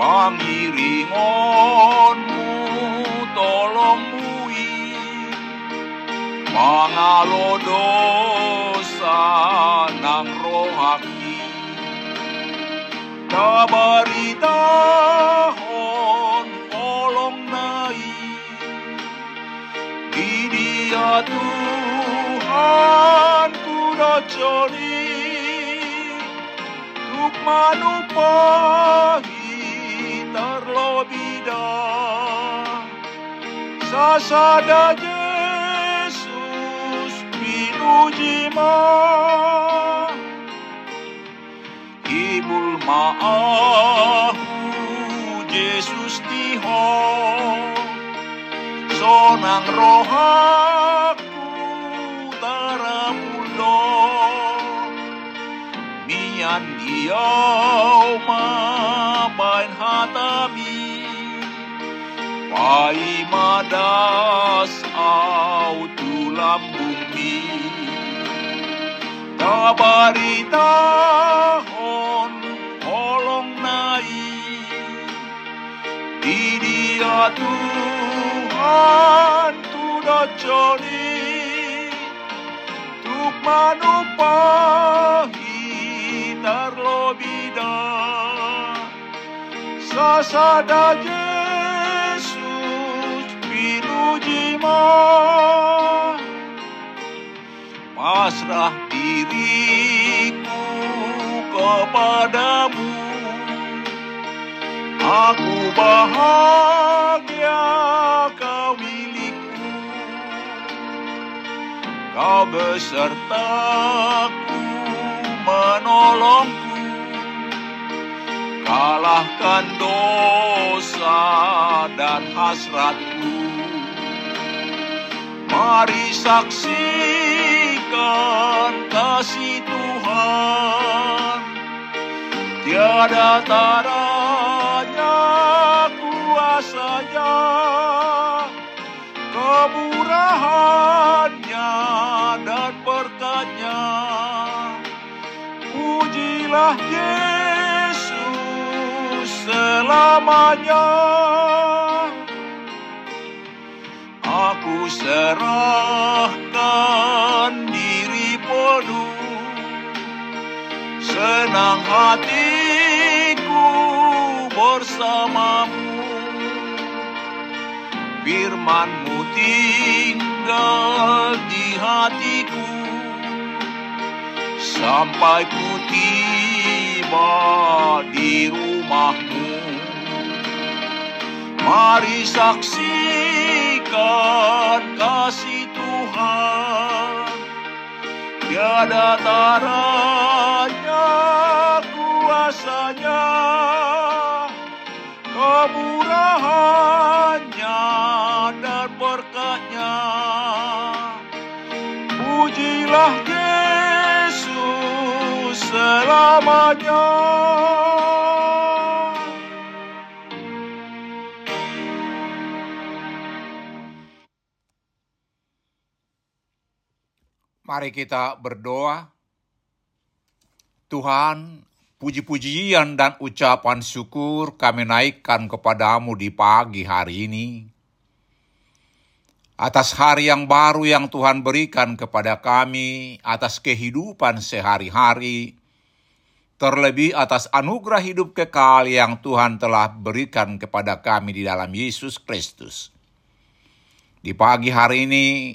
Pangiringonmu tolong Mangalo dosa nang rohaki Kabaritahon olong nai di dia Tuhan ku dacari Tuk manupahi dah Sasada Yesus pinujima Ibul ma'ahu Yesus tihon sonang rohaku taramulo mian diau madas au tulam bumi. Kabaritahon holong nai di dia Tuhan tu joli Tuk manupahi terlobida Sasada pinujima Pasrah diriku kepadamu. Aku bahagia kau milikku. Kau besertaku menolongku. Kalahkan dosa dan hasratku Mari saksikan kasih Tuhan. Tiada taranya kuasanya Kemurahannya dan berkatnya. Pujilah Yesus selamanya serahkan diri penuh Senang hatiku bersamamu. Firmanmu tinggal di hatiku. Sampai ku tiba di rumahmu. Mari kasih Tuhan? Tiada taranya kuasanya. Kemurahannya dan berkatnya. Pujilah Yesus selamanya Mari kita berdoa. Tuhan, puji-pujian dan ucapan syukur kami naikkan kepadamu di pagi hari ini. Atas hari yang baru yang Tuhan berikan kepada kami, atas kehidupan sehari-hari, terlebih atas anugerah hidup kekal yang Tuhan telah berikan kepada kami di dalam Yesus Kristus. Di pagi hari ini,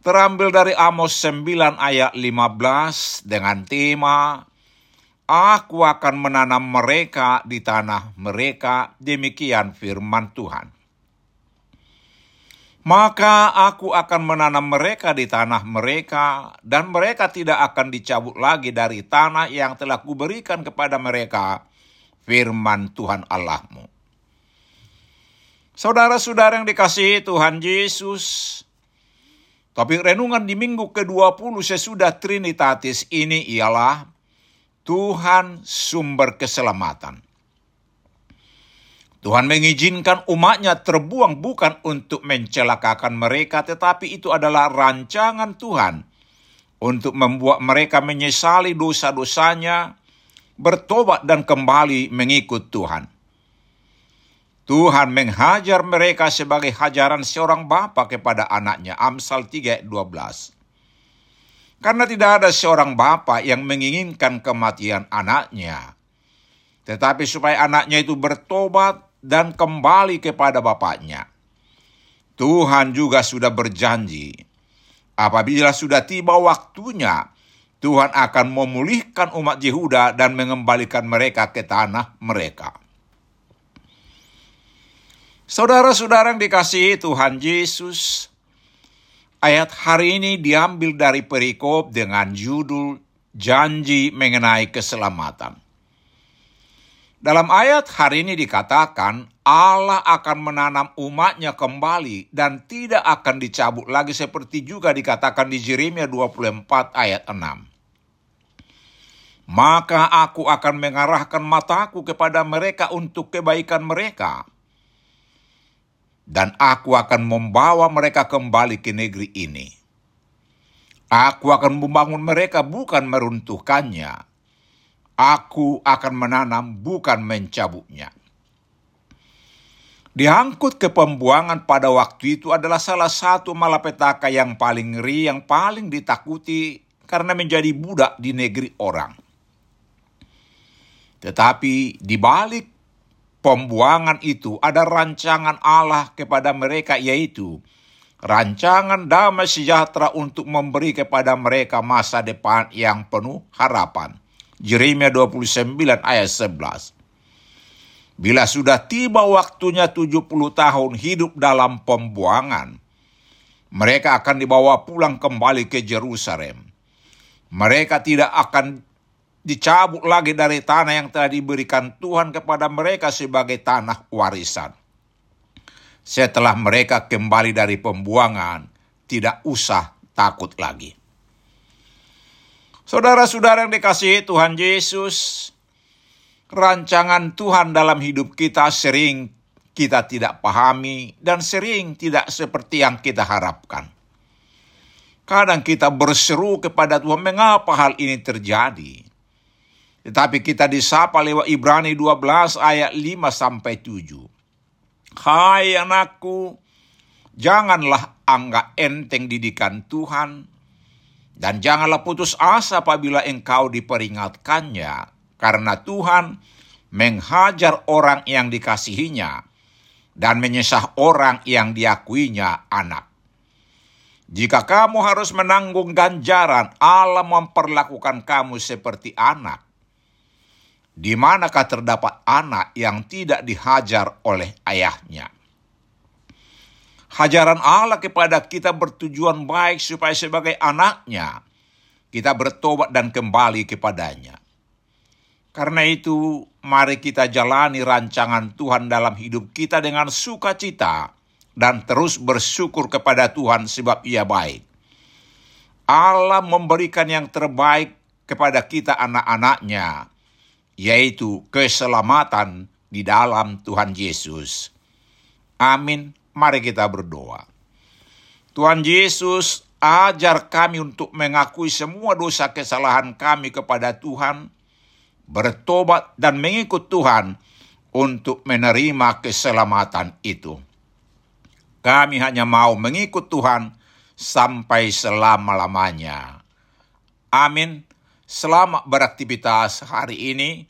terambil dari Amos 9 ayat 15 dengan tema Aku akan menanam mereka di tanah mereka, demikian firman Tuhan. Maka aku akan menanam mereka di tanah mereka, dan mereka tidak akan dicabut lagi dari tanah yang telah kuberikan kepada mereka, firman Tuhan Allahmu. Saudara-saudara yang dikasihi Tuhan Yesus, topik renungan di minggu ke-20 sesudah Trinitatis ini ialah Tuhan sumber keselamatan. Tuhan mengizinkan umatnya terbuang bukan untuk mencelakakan mereka, tetapi itu adalah rancangan Tuhan untuk membuat mereka menyesali dosa-dosanya, bertobat dan kembali mengikut Tuhan. Tuhan menghajar mereka sebagai hajaran seorang bapa kepada anaknya. Amsal 3 12. Karena tidak ada seorang bapak yang menginginkan kematian anaknya. Tetapi supaya anaknya itu bertobat dan kembali kepada bapaknya. Tuhan juga sudah berjanji, apabila sudah tiba waktunya, Tuhan akan memulihkan umat Yehuda dan mengembalikan mereka ke tanah mereka. Saudara-saudara yang dikasihi Tuhan Yesus, Ayat hari ini diambil dari perikop dengan judul Janji Mengenai Keselamatan. Dalam ayat hari ini dikatakan Allah akan menanam umatnya kembali dan tidak akan dicabut lagi seperti juga dikatakan di Jeremia 24 ayat 6. Maka aku akan mengarahkan mataku kepada mereka untuk kebaikan mereka dan aku akan membawa mereka kembali ke negeri ini. Aku akan membangun mereka bukan meruntuhkannya. Aku akan menanam bukan mencabutnya. Diangkut ke pembuangan pada waktu itu adalah salah satu malapetaka yang paling ngeri, yang paling ditakuti karena menjadi budak di negeri orang. Tetapi di balik pembuangan itu ada rancangan Allah kepada mereka yaitu rancangan damai sejahtera untuk memberi kepada mereka masa depan yang penuh harapan. Jeremia 29 ayat 11. Bila sudah tiba waktunya 70 tahun hidup dalam pembuangan, mereka akan dibawa pulang kembali ke Jerusalem. Mereka tidak akan dicabut lagi dari tanah yang telah diberikan Tuhan kepada mereka sebagai tanah warisan. Setelah mereka kembali dari pembuangan, tidak usah takut lagi. Saudara-saudara yang dikasihi Tuhan Yesus, rancangan Tuhan dalam hidup kita sering kita tidak pahami dan sering tidak seperti yang kita harapkan. Kadang kita berseru kepada Tuhan, mengapa hal ini terjadi? Tetapi kita disapa lewat Ibrani 12 ayat 5 sampai 7. Hai anakku, janganlah anggap enteng didikan Tuhan dan janganlah putus asa apabila engkau diperingatkannya karena Tuhan menghajar orang yang dikasihinya dan menyesah orang yang diakuinya anak. Jika kamu harus menanggung ganjaran, Allah memperlakukan kamu seperti anak di manakah terdapat anak yang tidak dihajar oleh ayahnya. Hajaran Allah kepada kita bertujuan baik supaya sebagai anaknya kita bertobat dan kembali kepadanya. Karena itu, mari kita jalani rancangan Tuhan dalam hidup kita dengan sukacita dan terus bersyukur kepada Tuhan sebab Ia baik. Allah memberikan yang terbaik kepada kita anak-anaknya yaitu keselamatan di dalam Tuhan Yesus. Amin. Mari kita berdoa. Tuhan Yesus, ajar kami untuk mengakui semua dosa kesalahan kami kepada Tuhan, bertobat dan mengikut Tuhan untuk menerima keselamatan itu. Kami hanya mau mengikut Tuhan sampai selama-lamanya. Amin. Selamat beraktivitas hari ini.